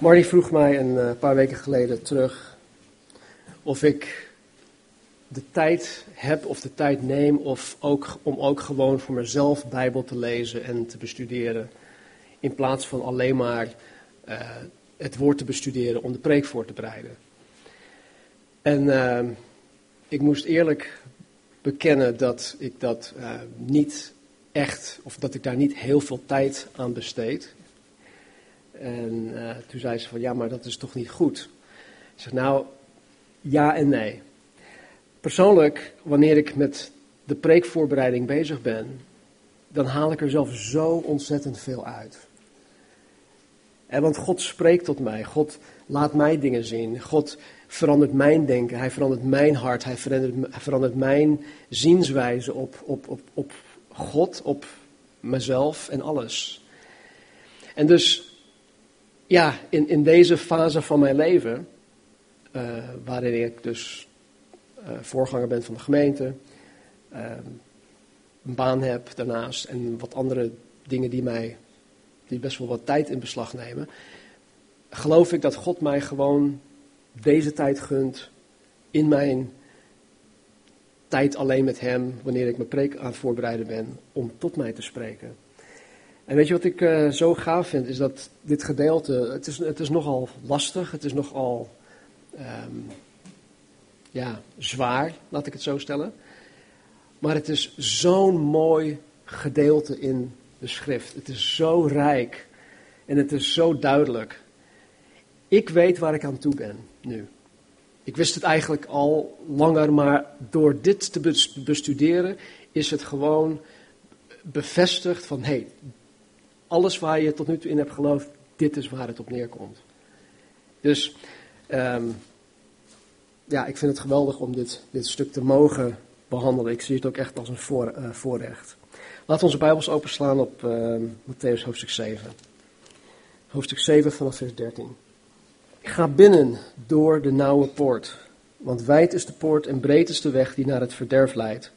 Marty vroeg mij een eh, paar weken geleden terug of ik de tijd heb of de tijd neem of ook, om ook gewoon voor mezelf Bijbel te lezen en te bestuderen. In plaats van alleen maar uh, het woord te bestuderen om de preek voor te bereiden. En uh, ik moest eerlijk bekennen dat ik dat niet echt, of dat ik daar niet heel veel tijd aan besteed. En uh, toen zei ze van, ja, maar dat is toch niet goed? Ik zeg, nou, ja en nee. Persoonlijk, wanneer ik met de preekvoorbereiding bezig ben, dan haal ik er zelf zo ontzettend veel uit. En want God spreekt tot mij, God laat mij dingen zien, God verandert mijn denken, Hij verandert mijn hart, Hij verandert, hij verandert mijn zienswijze op, op, op, op God, op mezelf en alles. En dus ja, in, in deze fase van mijn leven, uh, waarin ik dus uh, voorganger ben van de gemeente, uh, een baan heb daarnaast en wat andere dingen die mij, die best wel wat tijd in beslag nemen, geloof ik dat God mij gewoon deze tijd gunt in mijn tijd alleen met Hem, wanneer ik mijn preek aan het voorbereiden ben, om tot mij te spreken. En weet je wat ik uh, zo gaaf vind, is dat dit gedeelte, het is, het is nogal lastig, het is nogal um, ja, zwaar, laat ik het zo stellen. Maar het is zo'n mooi gedeelte in de schrift. Het is zo rijk en het is zo duidelijk. Ik weet waar ik aan toe ben nu. Ik wist het eigenlijk al langer, maar door dit te bestuderen is het gewoon bevestigd van hé, hey, alles waar je tot nu toe in hebt geloofd, dit is waar het op neerkomt. Dus um, ja, ik vind het geweldig om dit, dit stuk te mogen behandelen. Ik zie het ook echt als een voor, uh, voorrecht. Laten we onze Bijbels openslaan op uh, Matthäus hoofdstuk 7. Hoofdstuk 7 vanaf vers 13. Ga binnen door de nauwe poort, want wijd is de poort en breed is de weg die naar het verderf leidt.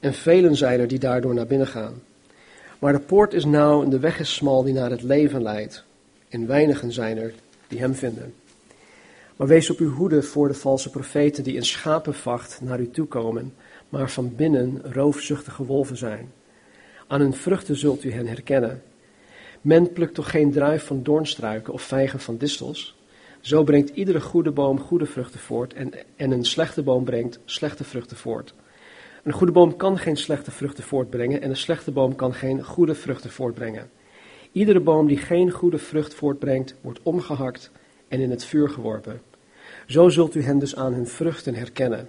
En velen zijn er die daardoor naar binnen gaan. Maar de poort is nauw en de weg is smal die naar het leven leidt. En weinigen zijn er die hem vinden. Maar wees op uw hoede voor de valse profeten die in schapenvacht naar u toe komen, maar van binnen roofzuchtige wolven zijn. Aan hun vruchten zult u hen herkennen. Men plukt toch geen druif van doornstruiken of vijgen van distels? Zo brengt iedere goede boom goede vruchten voort en, en een slechte boom brengt slechte vruchten voort. Een goede boom kan geen slechte vruchten voortbrengen en een slechte boom kan geen goede vruchten voortbrengen. Iedere boom die geen goede vrucht voortbrengt, wordt omgehakt en in het vuur geworpen. Zo zult u hen dus aan hun vruchten herkennen.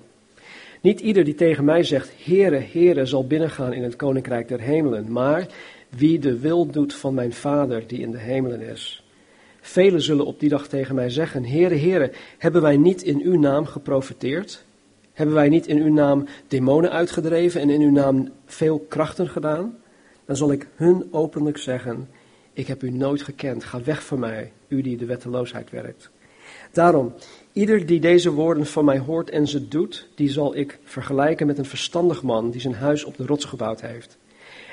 Niet ieder die tegen mij zegt, Heere, Heere, zal binnengaan in het koninkrijk der hemelen, maar wie de wil doet van mijn Vader die in de hemelen is. Velen zullen op die dag tegen mij zeggen, Heere, Heere, hebben wij niet in uw naam geprofiteerd? Hebben wij niet in uw naam demonen uitgedreven en in uw naam veel krachten gedaan? Dan zal ik hun openlijk zeggen, ik heb u nooit gekend, ga weg van mij, u die de wetteloosheid werkt. Daarom, ieder die deze woorden van mij hoort en ze doet, die zal ik vergelijken met een verstandig man die zijn huis op de rots gebouwd heeft.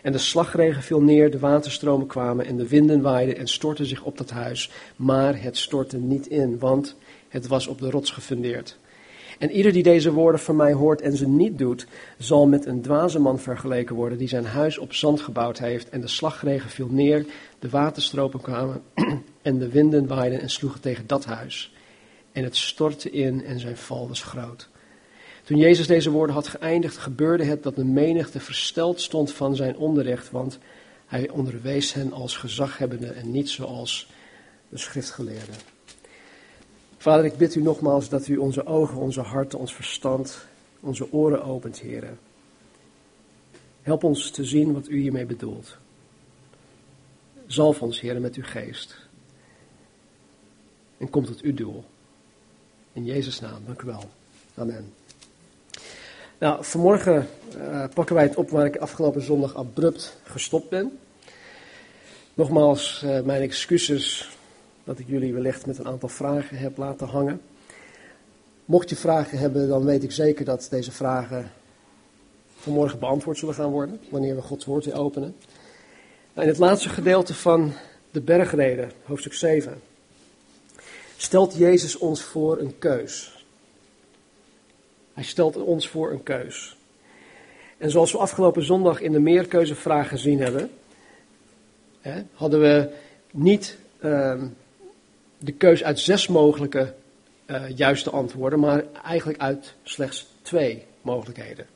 En de slagregen viel neer, de waterstromen kwamen en de winden waaiden en stortten zich op dat huis. Maar het stortte niet in, want het was op de rots gefundeerd. En ieder die deze woorden van mij hoort en ze niet doet, zal met een dwaze man vergeleken worden die zijn huis op zand gebouwd heeft. En de slagregen viel neer, de waterstromen kwamen en de winden waaiden en sloegen tegen dat huis. En het stortte in en zijn val was groot. Toen Jezus deze woorden had geëindigd, gebeurde het dat de menigte versteld stond van zijn onderricht, want hij onderwees hen als gezaghebbende en niet zoals de schriftgeleerden. Vader, ik bid u nogmaals dat u onze ogen, onze harten, ons verstand, onze oren opent, heren. Help ons te zien wat u hiermee bedoelt. Zalf ons, heren, met uw geest. En kom tot uw doel. In Jezus' naam, dank u wel. Amen. Nou, vanmorgen uh, pakken wij het op waar ik afgelopen zondag abrupt gestopt ben. Nogmaals, uh, mijn excuses dat ik jullie wellicht met een aantal vragen heb laten hangen. Mocht je vragen hebben, dan weet ik zeker dat deze vragen vanmorgen beantwoord zullen gaan worden, wanneer we Gods woord weer openen. Nou, in het laatste gedeelte van de bergreden, hoofdstuk 7, stelt Jezus ons voor een keus. Hij stelt ons voor een keus. En zoals we afgelopen zondag in de meerkeuzevraag gezien hebben, hè, hadden we niet ehm, de keus uit zes mogelijke uh, juiste antwoorden, maar eigenlijk uit slechts twee mogelijkheden.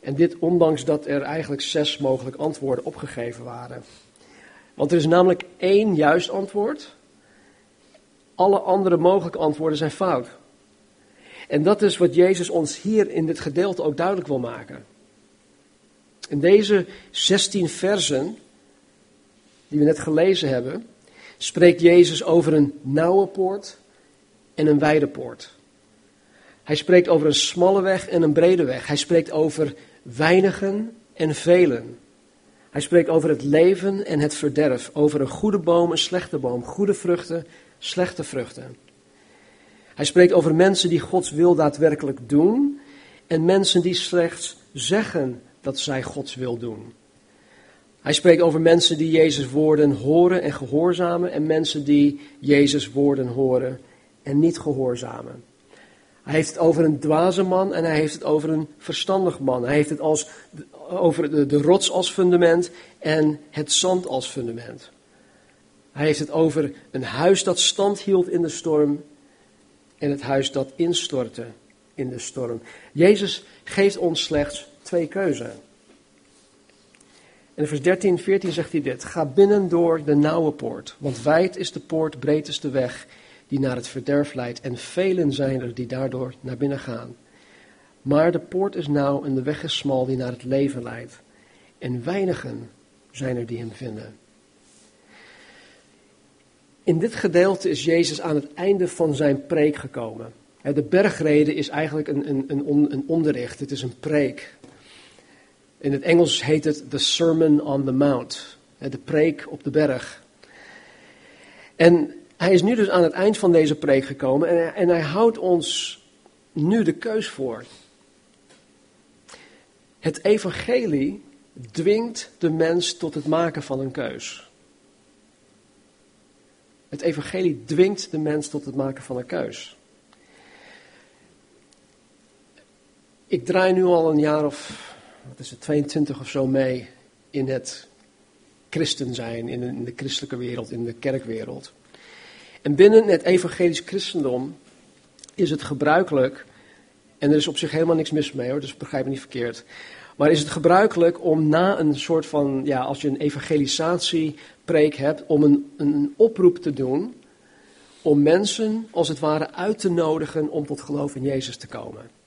En dit ondanks dat er eigenlijk zes mogelijke antwoorden opgegeven waren. Want er is namelijk één juist antwoord. Alle andere mogelijke antwoorden zijn fout. En dat is wat Jezus ons hier in dit gedeelte ook duidelijk wil maken. In deze 16 versen, die we net gelezen hebben, spreekt Jezus over een nauwe poort en een wijde poort. Hij spreekt over een smalle weg en een brede weg. Hij spreekt over weinigen en velen. Hij spreekt over het leven en het verderf, over een goede boom, een slechte boom, goede vruchten, slechte vruchten. Hij spreekt over mensen die Gods wil daadwerkelijk doen en mensen die slechts zeggen dat zij Gods wil doen. Hij spreekt over mensen die Jezus woorden horen en gehoorzamen en mensen die Jezus woorden horen en niet gehoorzamen. Hij heeft het over een dwaze man en hij heeft het over een verstandig man. Hij heeft het als, over de, de rots als fundament en het zand als fundament. Hij heeft het over een huis dat stand hield in de storm en het huis dat instortte in de storm. Jezus geeft ons slechts twee keuzen. In vers 13, 14 zegt hij dit: Ga binnen door de nauwe poort, want wijd is de poort, breed is de weg die naar het verderf leidt, en velen zijn er die daardoor naar binnen gaan. Maar de poort is nauw en de weg is smal die naar het leven leidt, en weinigen zijn er die hem vinden. In dit gedeelte is Jezus aan het einde van zijn preek gekomen. De bergrede is eigenlijk een, een, een onderricht, het is een preek. In het Engels heet het The Sermon on the Mount, de preek op de berg. En hij is nu dus aan het eind van deze preek gekomen en, en hij houdt ons nu de keus voor. Het evangelie dwingt de mens tot het maken van een keus. Het evangelie dwingt de mens tot het maken van een keus. Ik draai nu al een jaar of, wat is het, 22 of zo mee in het christen zijn, in de christelijke wereld, in de kerkwereld. En binnen het evangelisch christendom is het gebruikelijk, en er is op zich helemaal niks mis mee hoor, dus begrijp me niet verkeerd. Maar is het gebruikelijk om na een soort van, ja, als je een evangelisatiepreek hebt, om een, een oproep te doen om mensen als het ware uit te nodigen om tot geloof in Jezus te komen.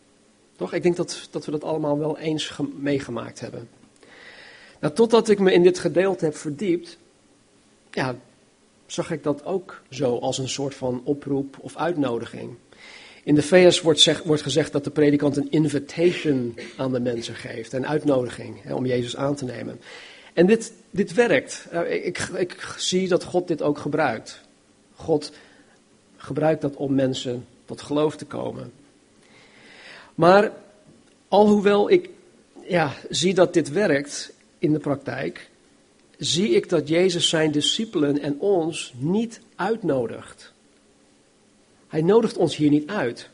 Ik denk dat, dat we dat allemaal wel eens meegemaakt hebben. Nou, totdat ik me in dit gedeelte heb verdiept, ja, zag ik dat ook zo als een soort van oproep of uitnodiging. In de VS wordt, wordt gezegd dat de predikant een invitation aan de mensen geeft, een uitnodiging hè, om Jezus aan te nemen. En dit, dit werkt. Uh, ik, ik zie dat God dit ook gebruikt. God gebruikt dat om mensen tot geloof te komen. Maar alhoewel ik ja, zie dat dit werkt in de praktijk, zie ik dat Jezus zijn discipelen en ons niet uitnodigt. Hij nodigt ons hier niet uit.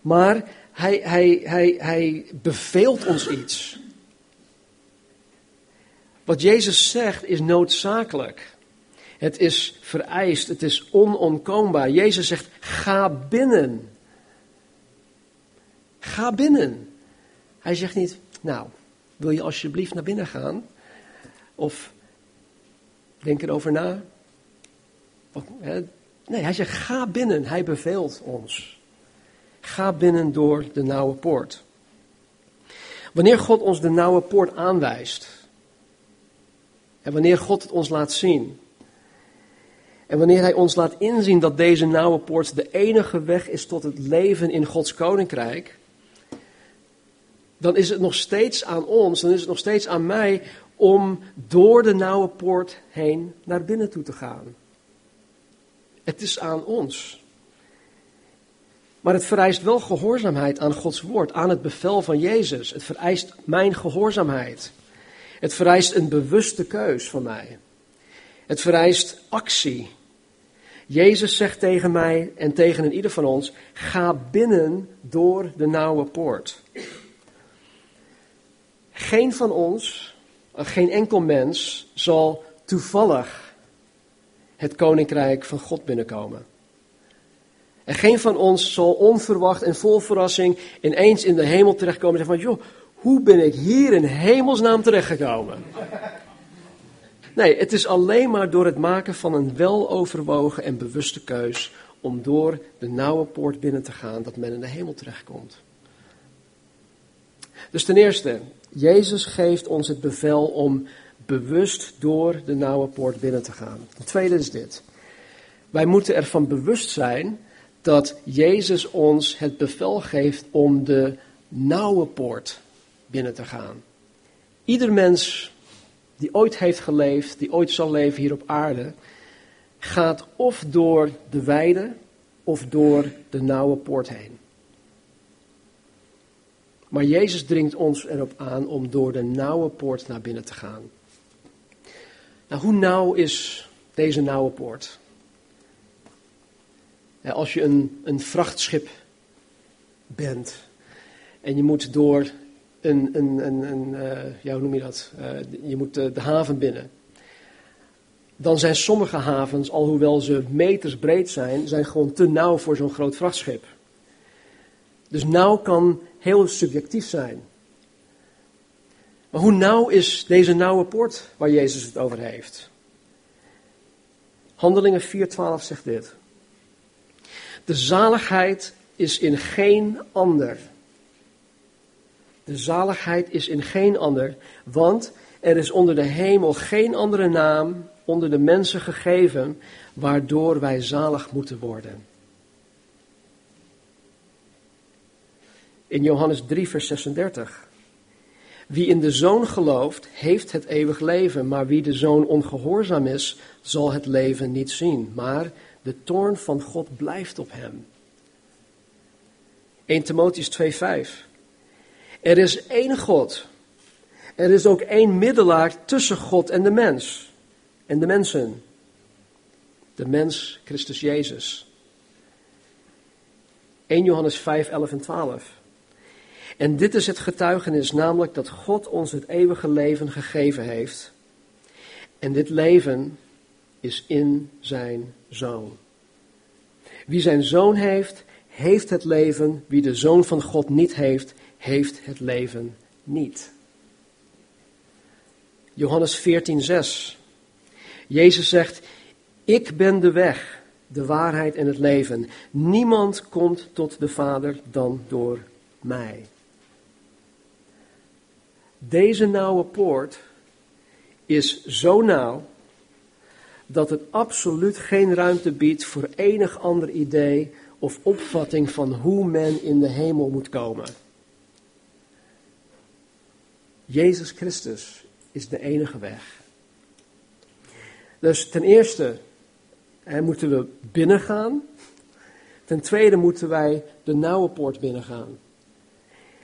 Maar hij, hij, hij, hij beveelt ons iets. Wat Jezus zegt is noodzakelijk. Het is vereist, het is onontkoombaar. Jezus zegt: ga binnen. Ga binnen. Hij zegt niet, nou, wil je alsjeblieft naar binnen gaan? Of denk erover na. nee, hij zegt ga binnen. Hij beveelt ons. Ga binnen door de nauwe poort. Wanneer God ons de nauwe poort aanwijst. En wanneer God het ons laat zien. En wanneer Hij ons laat inzien dat deze nauwe poort de enige weg is tot het leven in Gods koninkrijk. Dan is het nog steeds aan ons, dan is het nog steeds aan mij om door de nauwe poort heen naar binnen toe te gaan. Het is aan ons. Maar het vereist wel gehoorzaamheid aan Gods woord, aan het bevel van Jezus. Het vereist mijn gehoorzaamheid. Het vereist een bewuste keus van mij. Het vereist actie. Jezus zegt tegen mij en tegen een ieder van ons: ga binnen door de nauwe poort. Geen van ons, geen enkel mens, zal toevallig het koninkrijk van God binnenkomen. En geen van ons zal onverwacht en vol verrassing ineens in de hemel terechtkomen en zeggen van, joh, hoe ben ik hier in hemelsnaam terechtgekomen? Nee, het is alleen maar door het maken van een weloverwogen en bewuste keus om door de nauwe poort binnen te gaan dat men in de hemel terechtkomt. Dus ten eerste, Jezus geeft ons het bevel om bewust door de nauwe poort binnen te gaan. Ten tweede is dit. Wij moeten ervan bewust zijn dat Jezus ons het bevel geeft om de nauwe poort binnen te gaan. Ieder mens die ooit heeft geleefd, die ooit zal leven hier op aarde, gaat of door de wijde of door de nauwe poort heen. Maar Jezus dringt ons erop aan om door de nauwe poort naar binnen te gaan. Nou, hoe nauw is deze nauwe poort? Als je een, een vrachtschip bent en je moet door een, een, een, uh, ja, hoe noem je dat? Uh, je moet de, de, haven binnen. Dan zijn sommige havens, alhoewel ze meters breed zijn, zijn gewoon te nauw voor zo'n groot vrachtschip. Dus nauw kan heel subjectief zijn. Maar hoe nauw is deze nauwe poort waar Jezus het over heeft? Handelingen 4:12 zegt dit. De zaligheid is in geen ander. De zaligheid is in geen ander, want er is onder de hemel geen andere naam onder de mensen gegeven waardoor wij zalig moeten worden. In Johannes 3, vers 36. Wie in de zoon gelooft, heeft het eeuwig leven, maar wie de zoon ongehoorzaam is, zal het leven niet zien. Maar de toorn van God blijft op hem. 1 Timotheus 2:5. Er is één God. Er is ook één middelaar tussen God en de mens. En de mensen. De mens, Christus Jezus. 1 Johannes 5, 11 en 12. En dit is het getuigenis, namelijk dat God ons het eeuwige leven gegeven heeft. En dit leven is in zijn zoon. Wie zijn zoon heeft, heeft het leven. Wie de zoon van God niet heeft, heeft het leven niet. Johannes 14:6. Jezus zegt: Ik ben de weg, de waarheid en het leven. Niemand komt tot de Vader dan door mij. Deze nauwe poort is zo nauw dat het absoluut geen ruimte biedt voor enig ander idee of opvatting van hoe men in de hemel moet komen. Jezus Christus is de enige weg. Dus ten eerste moeten we binnengaan. Ten tweede moeten wij de nauwe poort binnengaan.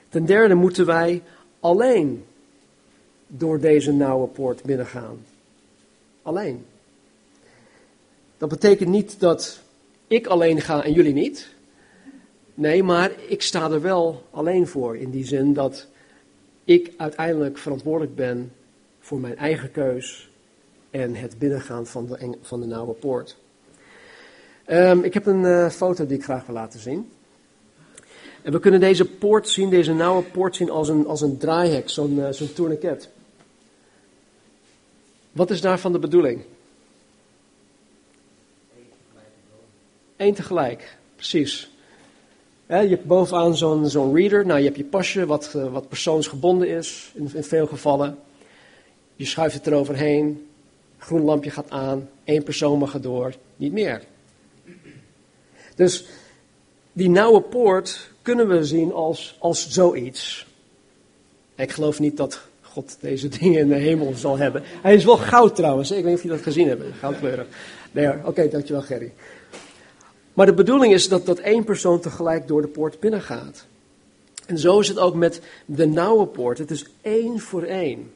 Ten derde moeten wij alleen door deze nauwe poort binnengaan. Alleen. Dat betekent niet dat ik alleen ga en jullie niet. Nee, maar ik sta er wel alleen voor. In die zin dat ik uiteindelijk verantwoordelijk ben voor mijn eigen keus en het binnengaan van de, van de nauwe poort. Um, ik heb een uh, foto die ik graag wil laten zien. En we kunnen deze poort zien, deze nauwe poort zien als een, als een draaihek, zo'n uh, zo'n tourniquet. Wat is daarvan de bedoeling? Eén tegelijk, precies. je hebt bovenaan zo'n zo'n reader, nou je hebt je pasje wat, uh, wat persoonsgebonden is in, in veel gevallen. Je schuift het eroverheen, groen lampje gaat aan, één persoon mag erdoor, niet meer. Dus die nauwe poort kunnen we zien als, als zoiets. Ik geloof niet dat God deze dingen in de hemel zal hebben. Hij is wel goud trouwens, ik weet niet of jullie dat gezien hebben, goudkleurig. Nee, oké, dankjewel Gerry. Maar de bedoeling is dat, dat één persoon tegelijk door de poort binnengaat. En zo is het ook met de nauwe poort. Het is één voor één.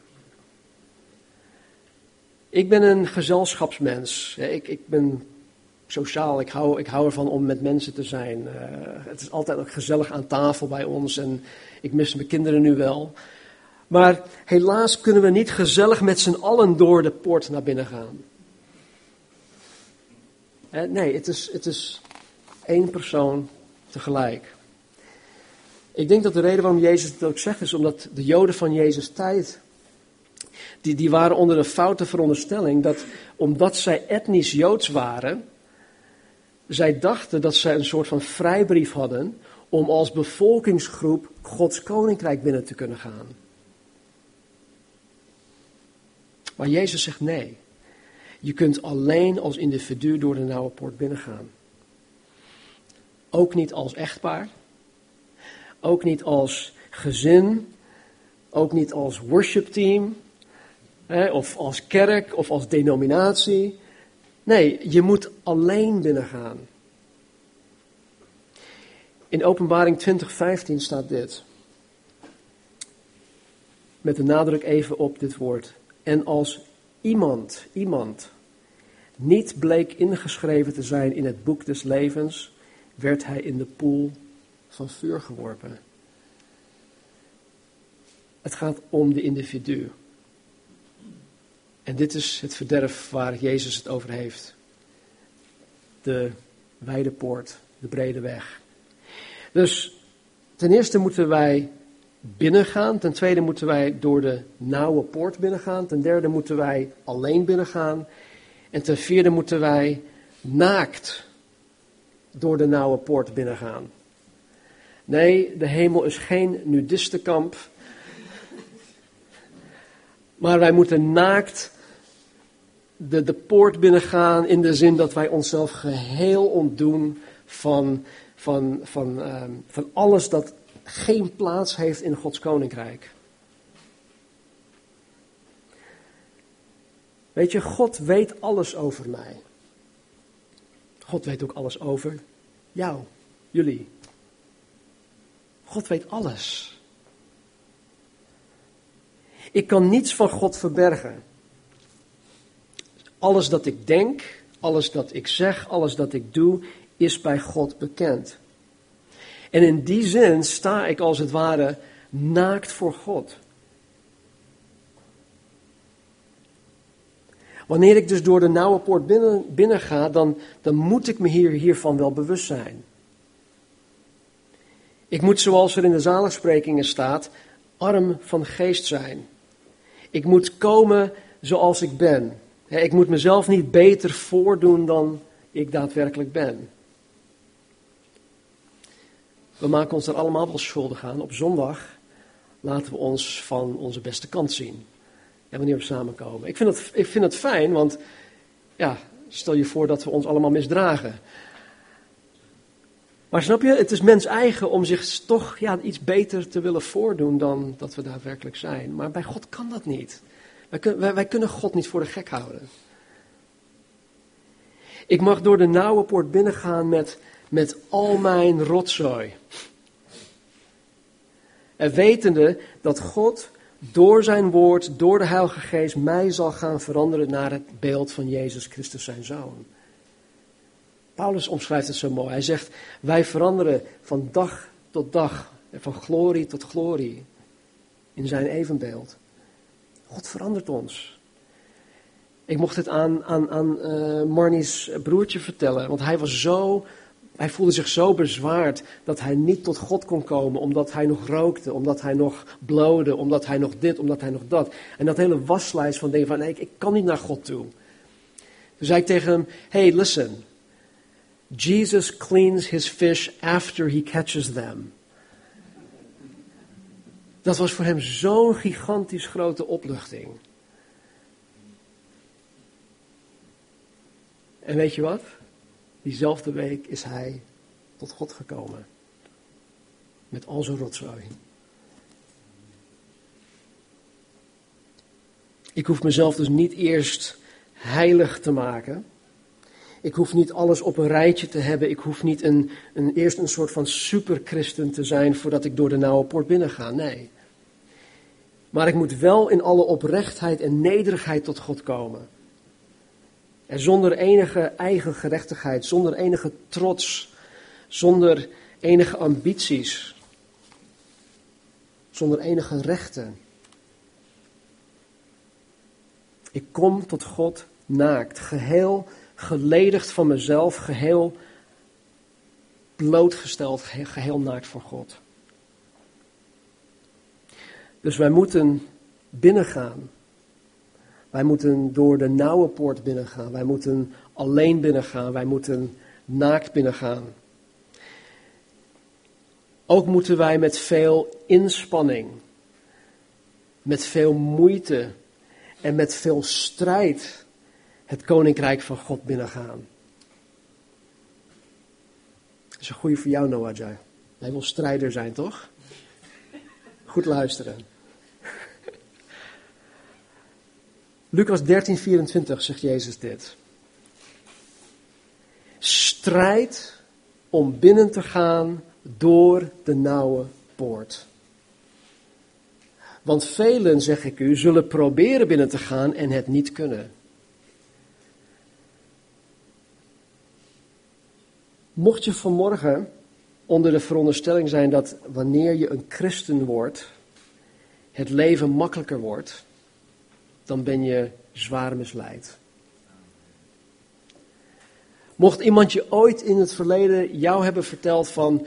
Ik ben een gezelschapsmens. Ik, ik ben sociaal. Ik hou, ik hou ervan om met mensen te zijn. Eh, het is altijd ook gezellig aan tafel bij ons en ik mis mijn kinderen nu wel. Maar helaas kunnen we niet gezellig met z'n allen door de poort naar binnen gaan. Nee, het is, het is één persoon tegelijk. Ik denk dat de reden waarom Jezus het ook zegt is omdat de Joden van Jezus' tijd, die, die waren onder een foute veronderstelling dat omdat zij etnisch Joods waren, zij dachten dat zij een soort van vrijbrief hadden om als bevolkingsgroep Gods koninkrijk binnen te kunnen gaan. Maar Jezus zegt nee. Je kunt alleen als individu door de nauwe poort binnengaan. Ook niet als echtpaar. Ook niet als gezin. Ook niet als worshipteam. Of als kerk of als denominatie. Nee, je moet alleen binnengaan. In Openbaring 20:15 staat dit. Met de nadruk even op dit woord. En als iemand, iemand, niet bleek ingeschreven te zijn in het boek des levens, werd hij in de poel van vuur geworpen. Het gaat om de individu. En dit is het verderf waar Jezus het over heeft. De wijde poort, de brede weg. Dus ten eerste moeten wij binnengaan. Ten tweede moeten wij door de nauwe poort binnengaan. Ten derde moeten wij alleen binnengaan. En ten vierde moeten wij naakt door de nauwe poort binnengaan. Nee, de hemel is geen nudistenkamp. Maar wij moeten naakt de, de poort binnengaan in de zin dat wij onszelf geheel ontdoen van, van, van, ehm, van alles dat geen plaats heeft in Gods koninkrijk. Weet je, God weet alles over mij. God weet ook alles over jou, jullie. God weet alles. Ik kan niets van God verbergen. Alles dat ik denk, alles dat ik zeg, alles dat ik doe, is bij God bekend. En in die zin sta ik als het ware naakt voor God. Wanneer ik dus door de nauwe poort binnen, binnen ga, dan, dan moet ik me hier, hiervan wel bewust zijn. Ik moet, zoals er in de zaligsprekingen staat, arm van geest zijn. Ik moet komen zoals ik ben. Ik moet mezelf niet beter voordoen dan ik daadwerkelijk ben. We maken ons er allemaal wel schuldig aan. Op zondag laten we ons van onze beste kant zien. En wanneer we samenkomen. Ik vind, het, ik vind het fijn, want ja, stel je voor dat we ons allemaal misdragen. Maar snap je, het is mens eigen om zich toch ja, iets beter te willen voordoen dan dat we daadwerkelijk zijn. Maar bij God kan dat niet. Wij, kunnen God niet voor de gek houden. Ik mag door de nauwe poort binnengaan met, met al mijn rotzooi. En wetende dat God door zijn woord, door de Heilige Geest, mij zal gaan veranderen naar het beeld van Jezus Christus, zijn zoon. Paulus omschrijft het zo mooi. Hij zegt: Wij veranderen van dag tot dag, van glorie tot glorie, in zijn evenbeeld. God verandert ons. Ik mocht het aan, aan, aan uh, Marnie's broertje vertellen, want hij was zo hij voelde zich zo bezwaard dat hij niet tot God kon komen, omdat hij nog rookte, omdat hij nog blode, omdat hij nog dit, omdat hij nog dat. En dat hele waslijst van dingen van, nee, ik, ik kan niet naar God toe. Toen zei ik tegen hem, hey, listen. Jesus cleans his fish after he catches them. Dat was voor hem zo'n gigantisch grote opluchting. En weet je wat? Diezelfde week is hij tot God gekomen. Met al zijn rotzooi. Ik hoef mezelf dus niet eerst heilig te maken. Ik hoef niet alles op een rijtje te hebben. Ik hoef niet een, een, eerst een soort van superchristen te zijn voordat ik door de nauwe poort binnen ga. Nee. Maar ik moet wel in alle oprechtheid en nederigheid tot God komen. En zonder enige eigen gerechtigheid, zonder enige trots, zonder enige ambities, zonder enige rechten. Ik kom tot God naakt, geheel geledigd van mezelf, geheel blootgesteld, geheel naakt voor God. Dus wij moeten binnengaan. Wij moeten door de nauwe poort binnengaan. Wij moeten alleen binnengaan. Wij moeten naakt binnengaan. Ook moeten wij met veel inspanning, met veel moeite en met veel strijd het koninkrijk van God binnengaan. Dat is een goede voor jou, Noah Jai. Jij wil strijder zijn, toch? Goed luisteren. Lucas 13, 24 zegt Jezus dit. Strijd om binnen te gaan door de nauwe poort. Want velen, zeg ik u, zullen proberen binnen te gaan en het niet kunnen. Mocht je vanmorgen onder de veronderstelling zijn dat wanneer je een christen wordt, het leven makkelijker wordt, dan ben je zwaar misleid. Mocht iemand je ooit in het verleden jou hebben verteld van,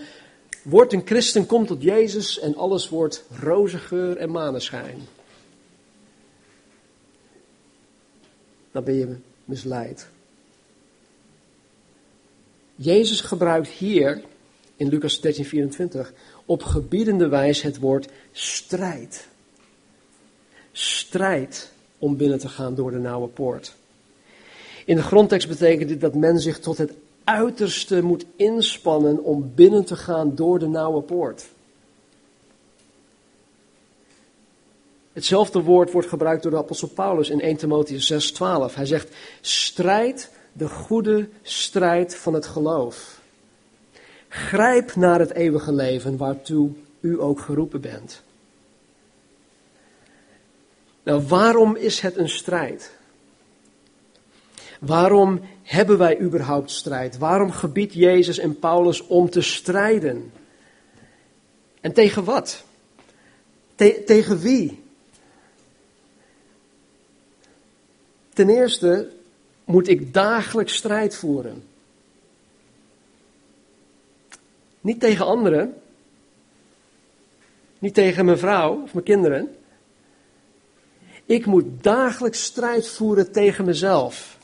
word een christen, kom tot Jezus en alles wordt roze geur en maneschijn. Dan ben je misleid. Jezus gebruikt hier in Lucas 13, 24 op gebiedende wijze het woord strijd. Strijd om binnen te gaan door de nauwe poort. In de grondtekst betekent dit dat men zich tot het uiterste moet inspannen om binnen te gaan door de nauwe poort. Hetzelfde woord wordt gebruikt door de apostel Paulus in 1 Timotheus 6:12. Hij zegt: "Strijd de goede strijd van het geloof. Grijp naar het eeuwige leven waartoe u ook geroepen bent." Nou, waarom is het een strijd? Waarom hebben wij überhaupt strijd? Waarom gebiedt Jezus en Paulus om te strijden? En tegen wat? tegen wie? Ten eerste moet ik dagelijks strijd voeren. Niet tegen anderen. Niet tegen mijn vrouw of mijn kinderen. Ik moet dagelijks strijd voeren tegen mezelf.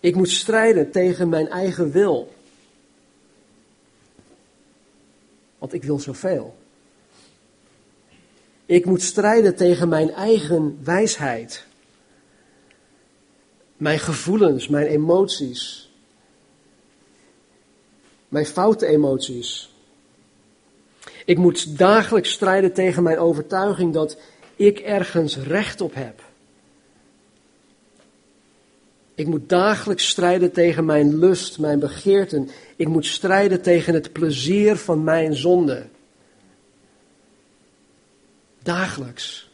Ik moet strijden tegen mijn eigen wil. Want ik wil zoveel. Ik moet strijden tegen mijn eigen wijsheid. Mijn gevoelens, mijn emoties. Mijn foute emoties. Ik moet dagelijks strijden tegen mijn overtuiging dat ik ergens recht op heb. Ik moet dagelijks strijden tegen mijn lust, mijn begeerten. Ik moet strijden tegen het plezier van mijn zonde. Dagelijks.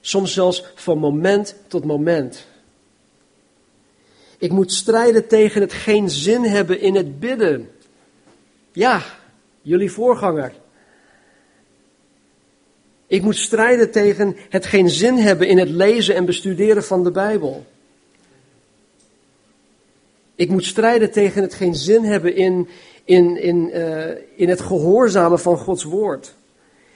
Soms zelfs van moment tot moment. Ik moet strijden tegen het geen zin hebben in het bidden. Ja, jullie voorganger. Ik moet strijden tegen het geen zin hebben in het lezen en bestuderen van de Bijbel. Ik moet strijden tegen het geen zin hebben in, in, in, uh, in het gehoorzamen van Gods woord.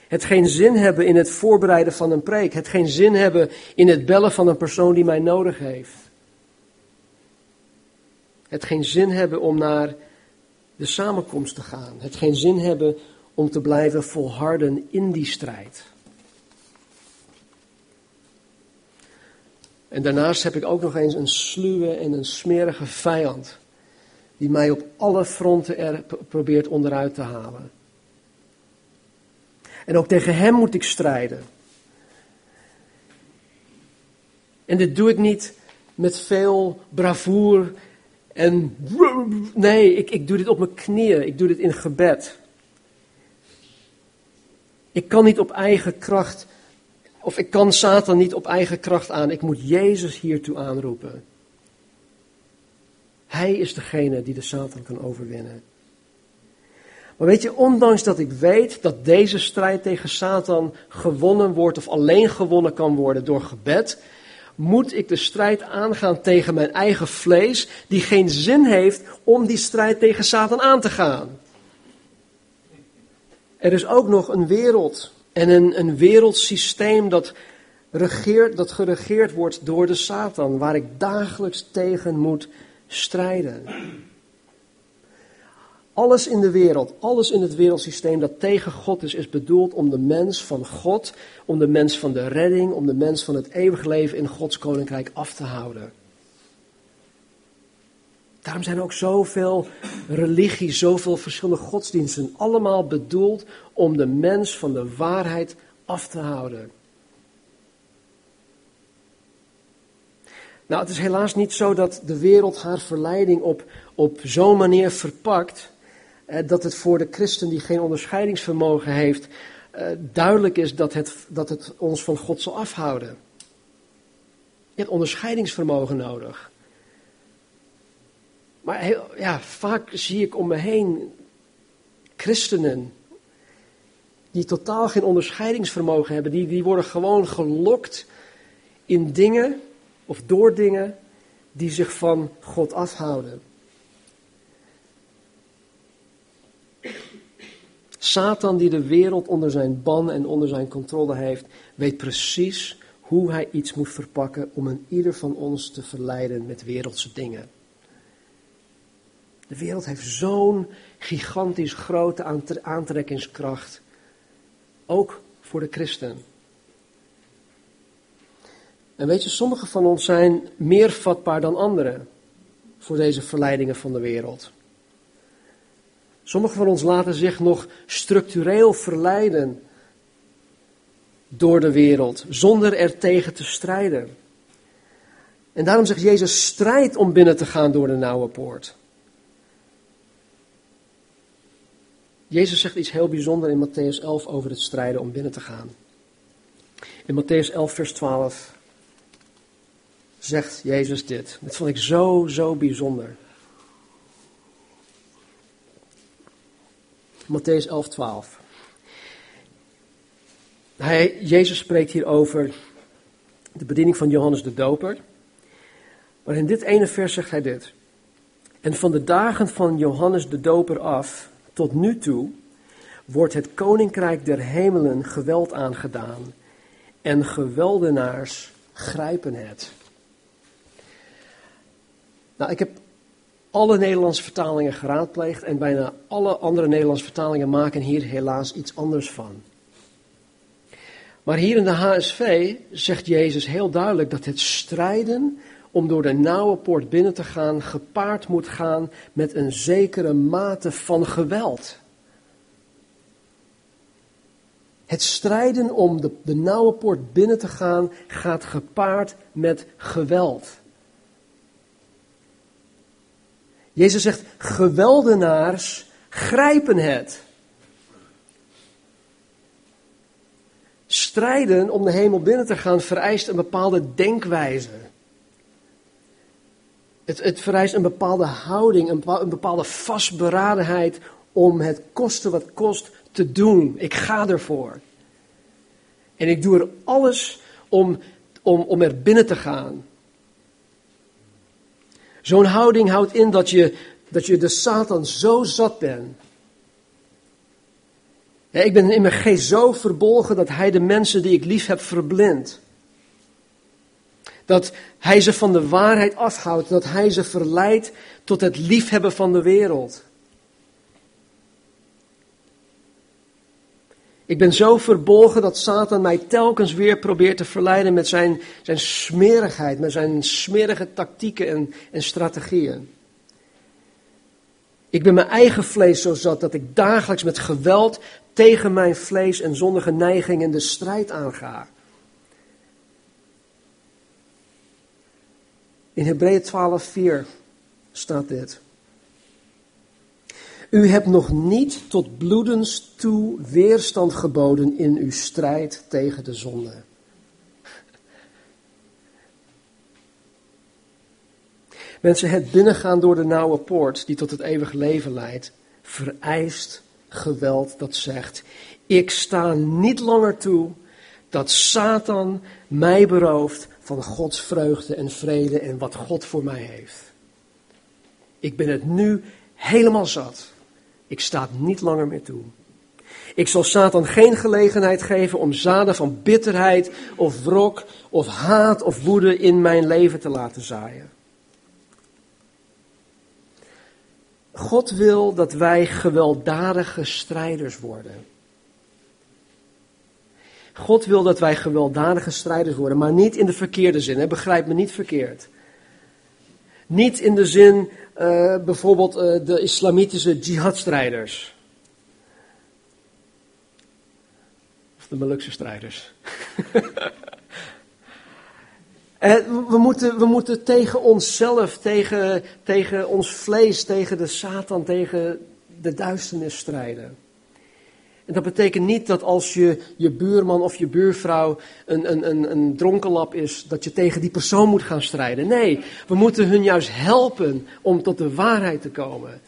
Het geen zin hebben in het voorbereiden van een preek. Het geen zin hebben in het bellen van een persoon die mij nodig heeft. Het geen zin hebben om naar de samenkomst te gaan. Het geen zin hebben om te blijven volharden in die strijd. En daarnaast heb ik ook nog eens een sluwe en een smerige vijand. Die mij op alle fronten er probeert onderuit te halen. En ook tegen hem moet ik strijden. En dit doe ik niet met veel bravoer en nee, ik, ik doe dit op mijn knieën. Ik doe dit in gebed. Ik kan niet op eigen kracht Of ik kan Satan niet op eigen kracht aan. Ik moet Jezus hiertoe aanroepen. Hij is degene die de Satan kan overwinnen. Maar weet je, ondanks dat ik weet dat deze strijd tegen Satan gewonnen wordt of alleen gewonnen kan worden door gebed, moet ik de strijd aangaan tegen mijn eigen vlees, die geen zin heeft om die strijd tegen Satan aan te gaan. Er is ook nog een wereld en een, een wereldsysteem dat, regeert, dat geregeerd wordt door de Satan, waar ik dagelijks tegen moet strijden. Alles in de wereld, alles in het wereldsysteem dat tegen God is, is bedoeld om de mens van God, om de mens van de redding, om de mens van het eeuwig leven in Gods koninkrijk af te houden. Daarom zijn ook zoveel religies, zoveel verschillende godsdiensten, allemaal bedoeld om de mens van de waarheid af te houden. Nou, het is helaas niet zo dat de wereld haar verleiding op, op zo'n manier verpakt dat het voor de christen die geen onderscheidingsvermogen heeft, eh, duidelijk is dat het, dat het ons van God zal afhouden. Je hebt onderscheidingsvermogen nodig. Maar heel, ja, vaak zie ik om me heen christenen die totaal geen onderscheidingsvermogen hebben. Die, die worden gewoon gelokt in dingen of door dingen die zich van God afhouden. Satan die de wereld onder zijn ban en onder zijn controle heeft, weet precies hoe hij iets moet verpakken om een ieder van ons te verleiden met wereldse dingen. De wereld heeft zo'n gigantisch grote aantrekkingskracht, ook voor de christen. En weet je, sommige van ons zijn meer vatbaar dan anderen voor deze verleidingen van de wereld. Sommigen van ons laten zich nog structureel verleiden door de wereld, zonder er tegen te strijden. En daarom zegt Jezus, strijd om binnen te gaan door de nauwe poort. Jezus zegt iets heel bijzonders in Matthäus 11 over het strijden om binnen te gaan. In Matthäus 11, vers 12 zegt Jezus dit. Dit vond ik zo, zo bijzonder. Matthäus 11, 12. Hij, Jezus spreekt hier over de bediening van Johannes de Doper. Maar in dit ene vers zegt hij dit. En van de dagen van Johannes de Doper af tot nu toe wordt het koninkrijk der hemelen geweld aangedaan en geweldenaars grijpen het. Nou, ik heb alle Nederlandse vertalingen geraadpleegd en bijna alle andere Nederlandse vertalingen maken hier helaas iets anders van. Maar hier in de HSV zegt Jezus heel duidelijk dat het strijden om door de nauwe poort binnen te gaan gepaard moet gaan met een zekere mate van geweld. Het strijden om de, de nauwe poort binnen te gaan gaat gepaard met geweld. Jezus zegt, geweldenaars grijpen het. Strijden om de hemel binnen te gaan vereist een bepaalde denkwijze. Het, het vereist een bepaalde houding, een, een bepaalde vastberadenheid om het kosten wat kost te doen. Ik ga ervoor. En ik doe er alles om, om, om er binnen te gaan. Zo'n houding houdt in dat je, dat je de Satan zo zat bent. ik ben in mijn geest zo verbolgen dat hij de mensen die ik lief heb verblindt. Dat hij ze van de waarheid afhoudt, dat hij ze verleidt tot het liefhebben van de wereld. Ik ben zo verbolgen dat Satan mij telkens weer probeert te verleiden met zijn, zijn smerigheid, met zijn smerige tactieken en, en strategieën. Ik ben mijn eigen vlees zo zat dat ik dagelijks met geweld tegen mijn vlees en zondige neigingen de strijd aanga. In Hebreeën 12:4 staat dit. U hebt nog niet tot bloedens toe weerstand geboden in uw strijd tegen de zonde. Mensen, het binnengaan door de nauwe poort die tot het eeuwige leven leidt, vereist geweld dat zegt: Ik sta niet langer toe dat Satan mij berooft van Gods vreugde en vrede en wat God voor mij heeft. Ik ben het nu helemaal zat. Ik sta niet langer meer toe. Ik zal Satan geen gelegenheid geven om zaden van bitterheid of wrok of haat of woede in mijn leven te laten zaaien. God wil dat wij gewelddadige strijders worden. God wil dat wij gewelddadige strijders worden, maar niet in de verkeerde zin. Hè? Begrijp me niet verkeerd. Niet in de zin uh, bijvoorbeeld uh, de islamitische jihadstrijders. Of de Molukse strijders. En we moeten, we moeten tegen onszelf, tegen, tegen ons vlees, tegen de Satan, tegen de duisternis strijden. En dat betekent niet dat als je, je buurman of je buurvrouw een, een, een, een dronkenlap is, dat je tegen die persoon moet gaan strijden. Nee, we moeten hun juist helpen om tot de waarheid te komen.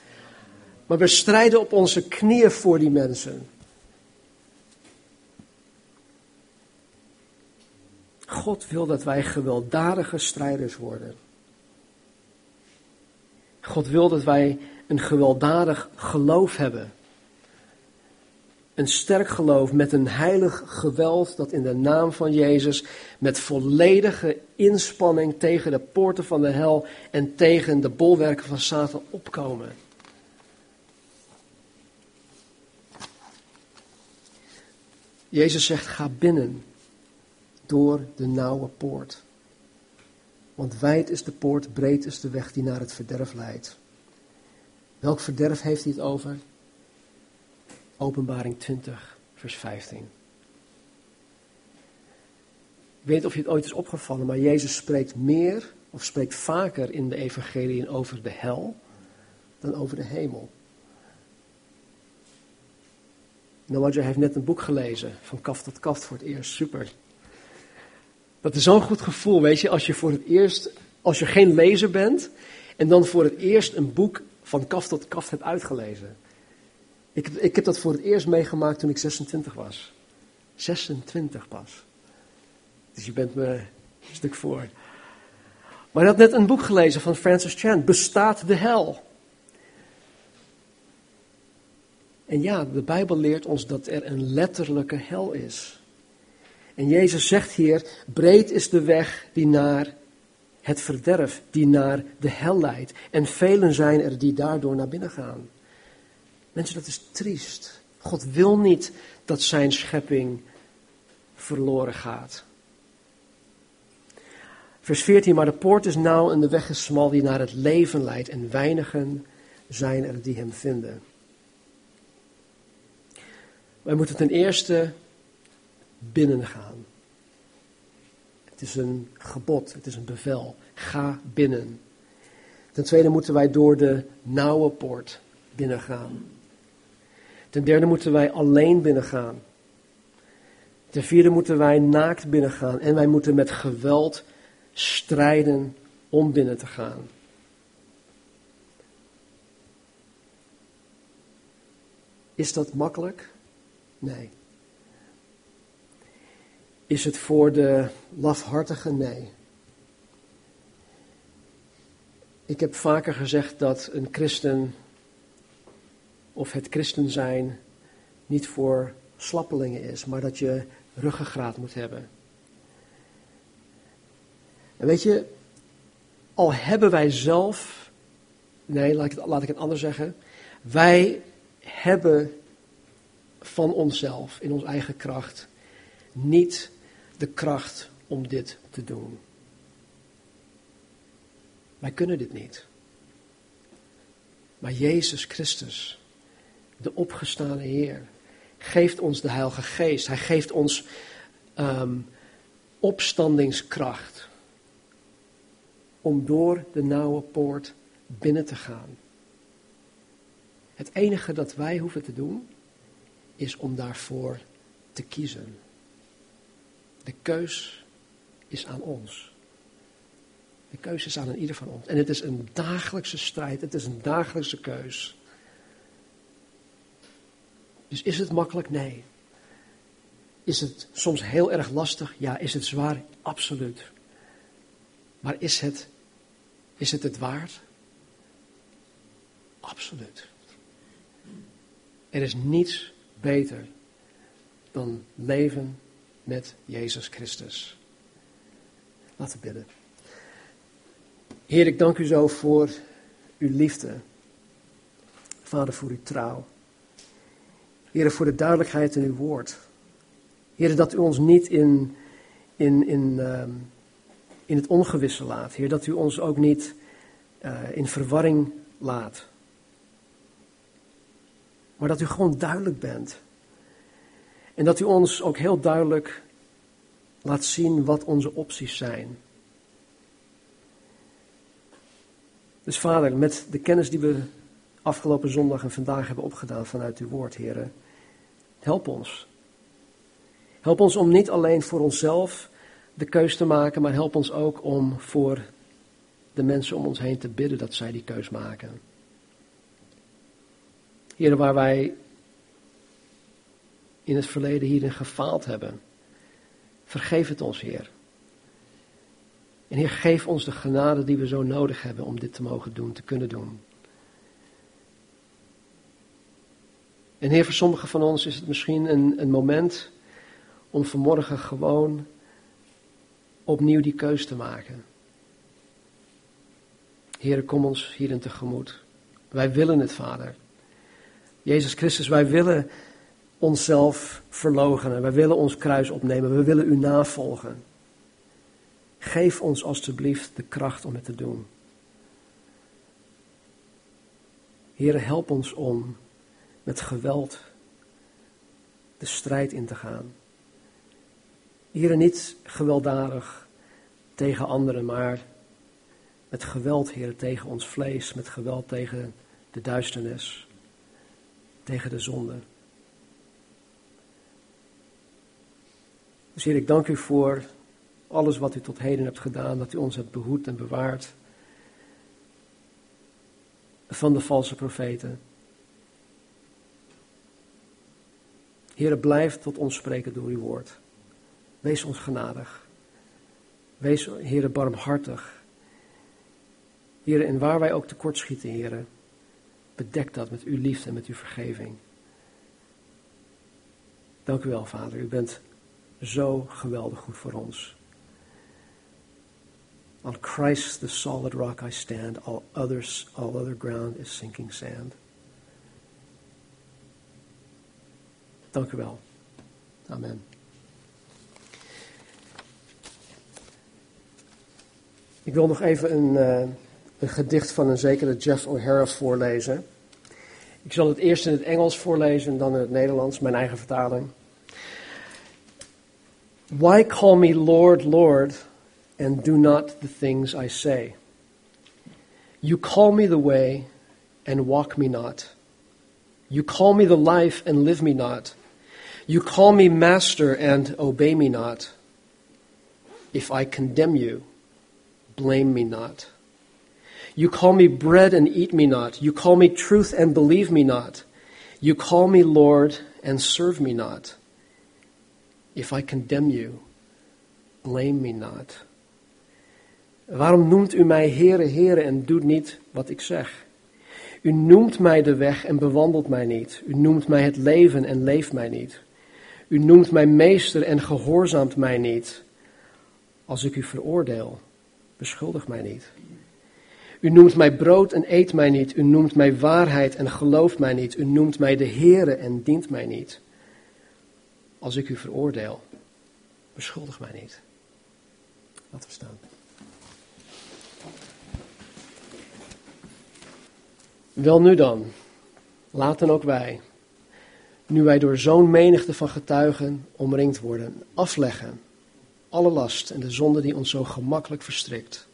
Maar we strijden op onze knieën voor die mensen. God wil dat wij gewelddadige strijders worden. God wil dat wij een gewelddadig geloof hebben. Een sterk geloof met een heilig geweld dat in de naam van Jezus met volledige inspanning tegen de poorten van de hel en tegen de bolwerken van Satan opkomen. Jezus zegt: ga binnen door de nauwe poort. Want wijd is de poort, breed is de weg die naar het verderf leidt. Welk verderf heeft hij het over? Openbaring 20, vers 15. Ik weet of je het ooit is opgevallen, maar Jezus spreekt meer of spreekt vaker in de evangelieën over de hel dan over de hemel. Noah heeft net een boek gelezen, van kaft tot kaft voor het eerst, super. Dat is zo'n goed gevoel, weet je, als je voor het eerst, als je geen lezer bent en dan voor het eerst een boek van kaft tot kaft hebt uitgelezen. Ik, ik heb dat voor het eerst meegemaakt toen ik 26 was. 26 pas. Dus je bent me een stuk voor. Maar ik had net een boek gelezen van Francis Chan, Bestaat de hel? En ja, de Bijbel leert ons dat er een letterlijke hel is. En Jezus zegt hier, breed is de weg die naar het verderf, die naar de hel leidt. En velen zijn er die daardoor naar binnen gaan. Mensen, dat is triest. God wil niet dat zijn schepping verloren gaat. Vers 14, maar de poort is nauw en de weg is smal die naar het leven leidt en weinigen zijn er die hem vinden. Wij moeten ten eerste binnengaan. Het is een gebod, het is een bevel. Ga binnen. Ten tweede moeten wij door de nauwe poort binnengaan. Ten derde moeten wij alleen binnengaan. Ten vierde moeten wij naakt binnengaan. En wij moeten met geweld strijden om binnen te gaan. Is dat makkelijk? Nee. Is het voor de lafhartige? Nee. Ik heb vaker gezegd dat een christen of het christen zijn niet voor slappelingen is, maar dat je ruggengraat moet hebben. En weet je, al hebben wij zelf, nee, laat ik laat ik het anders zeggen, wij hebben van onszelf, in onze eigen kracht, niet de kracht om dit te doen. Wij kunnen dit niet. Maar Jezus Christus, de opgestane Heer, geeft ons de Heilige Geest. Hij geeft ons um, opstandingskracht om door de nauwe poort binnen te gaan. Het enige dat wij hoeven te doen, is om daarvoor te kiezen. De keus is aan ons. De keuze is aan ieder van ons. En het is een dagelijkse strijd, het is een dagelijkse keus. Dus is het makkelijk? Nee. Is het soms heel erg lastig? Ja. Is het zwaar? Absoluut. Maar is het, is het het waard? Absoluut. Er is niets beter dan leven met Jezus Christus. Laten we bidden. Heer, ik dank u zo voor uw liefde. Vader, voor uw trouw. Heer, voor de duidelijkheid in uw woord. Heer, dat u ons niet in, in, in, uh, in het ongewisse laat. Heer, dat u ons ook niet uh, in verwarring laat. Maar dat u gewoon duidelijk bent. En dat u ons ook heel duidelijk laat zien wat onze opties zijn. Dus vader, met de kennis die we afgelopen zondag en vandaag hebben opgedaan vanuit uw woord, heren, help ons. Help ons om niet alleen voor onszelf de keus te maken, maar help ons ook om voor de mensen om ons heen te bidden dat zij die keus maken. Heren, waar wij in het verleden hierin gefaald hebben, vergeef het ons, Heer. En Heer, geef ons de genade die we zo nodig hebben om dit te mogen doen, te kunnen doen. En Heer, voor sommigen van ons is het misschien een, een moment om vanmorgen gewoon opnieuw die keus te maken. Heer, kom ons hierin tegemoet. Wij willen het, Vader. Jezus Christus, wij willen onszelf verloochenen. Wij willen ons kruis opnemen. We willen u navolgen. Geef ons alstublieft de kracht om het te doen. Heer, help ons om met geweld de strijd in te gaan. Heer, niet gewelddadig tegen anderen, maar met geweld, Heer, tegen ons vlees, met geweld tegen de duisternis, tegen de zonde. Dus Heer, ik dank u voor alles wat u tot heden hebt gedaan, dat u ons hebt behoed en bewaard van de valse profeten. Heer, blijf tot ons spreken door uw woord. Wees ons genadig. Wees, Heer, barmhartig. Heer, en waar wij ook tekortschieten, Heer, bedek dat met uw liefde en met uw vergeving. Dank u wel, Vader. U bent zo geweldig goed voor ons. On Christ, the solid rock, I stand. All others, all other ground is sinking sand. Dank u wel. Amen. Ik wil nog even een, uh, een gedicht van een zekere Jeff O'Hara voorlezen. Ik zal het eerst in het Engels voorlezen en dan in het Nederlands, mijn eigen vertaling. Why call me Lord, Lord, and do not the things I say? You call me the way, and walk me not. You call me the life, and live me not. You call me master, and obey me not. If I condemn you, blame me not. You call me bread and eat me not. You call me truth and believe me not. You call me Lord and serve me not. If I condemn you, blame me not. Waarom noemt u mij Heere, Heere en doet niet wat ik zeg? U noemt mij de weg en bewandelt mij niet. U noemt mij het leven en leeft mij niet. U noemt mij meester en gehoorzaamt mij niet. Als ik u veroordeel, beschuldig mij niet. U noemt mij brood en eet mij niet. U noemt mij waarheid en gelooft mij niet. U noemt mij de Heere en dient mij niet. Als ik u veroordeel, beschuldig mij niet. Laten we staan. Wel nu dan, laten ook wij, nu wij door zo'n menigte van getuigen omringd worden, afleggen alle last en de zonde die ons zo gemakkelijk verstrikt.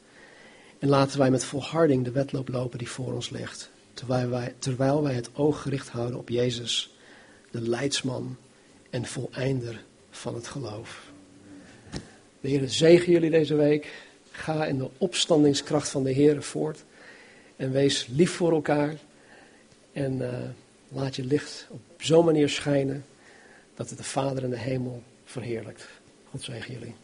En laten wij met volharding de wedloop lopen die voor ons ligt, terwijl wij, terwijl wij het oog gericht houden op Jezus, de leidsman en voleinder van het geloof. De Heer zegen jullie deze week. Ga in de opstandingskracht van de Heer voort. En wees lief voor elkaar. En uh, laat je licht op zo'n manier schijnen dat het de Vader in de hemel verheerlijkt. God zegen jullie.